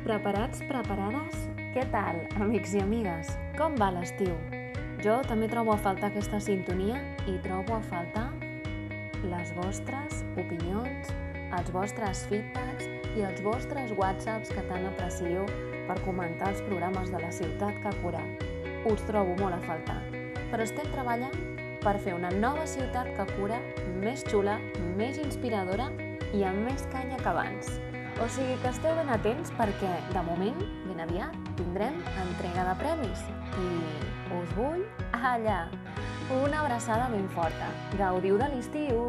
Preparats, preparades? Què tal, amics i amigues? Com va l'estiu? Jo també trobo a faltar aquesta sintonia i trobo a faltar les vostres opinions, els vostres feedbacks i els vostres whatsapps que tant aprecio per comentar els programes de la ciutat que cura. Us trobo molt a faltar, però estem treballant per fer una nova ciutat que cura més xula, més inspiradora i amb més canya que abans. O sigui que esteu ben atents perquè, de moment, ben aviat, tindrem entrega de premis. I us vull allà. Una abraçada ben forta. Gaudiu de l'estiu!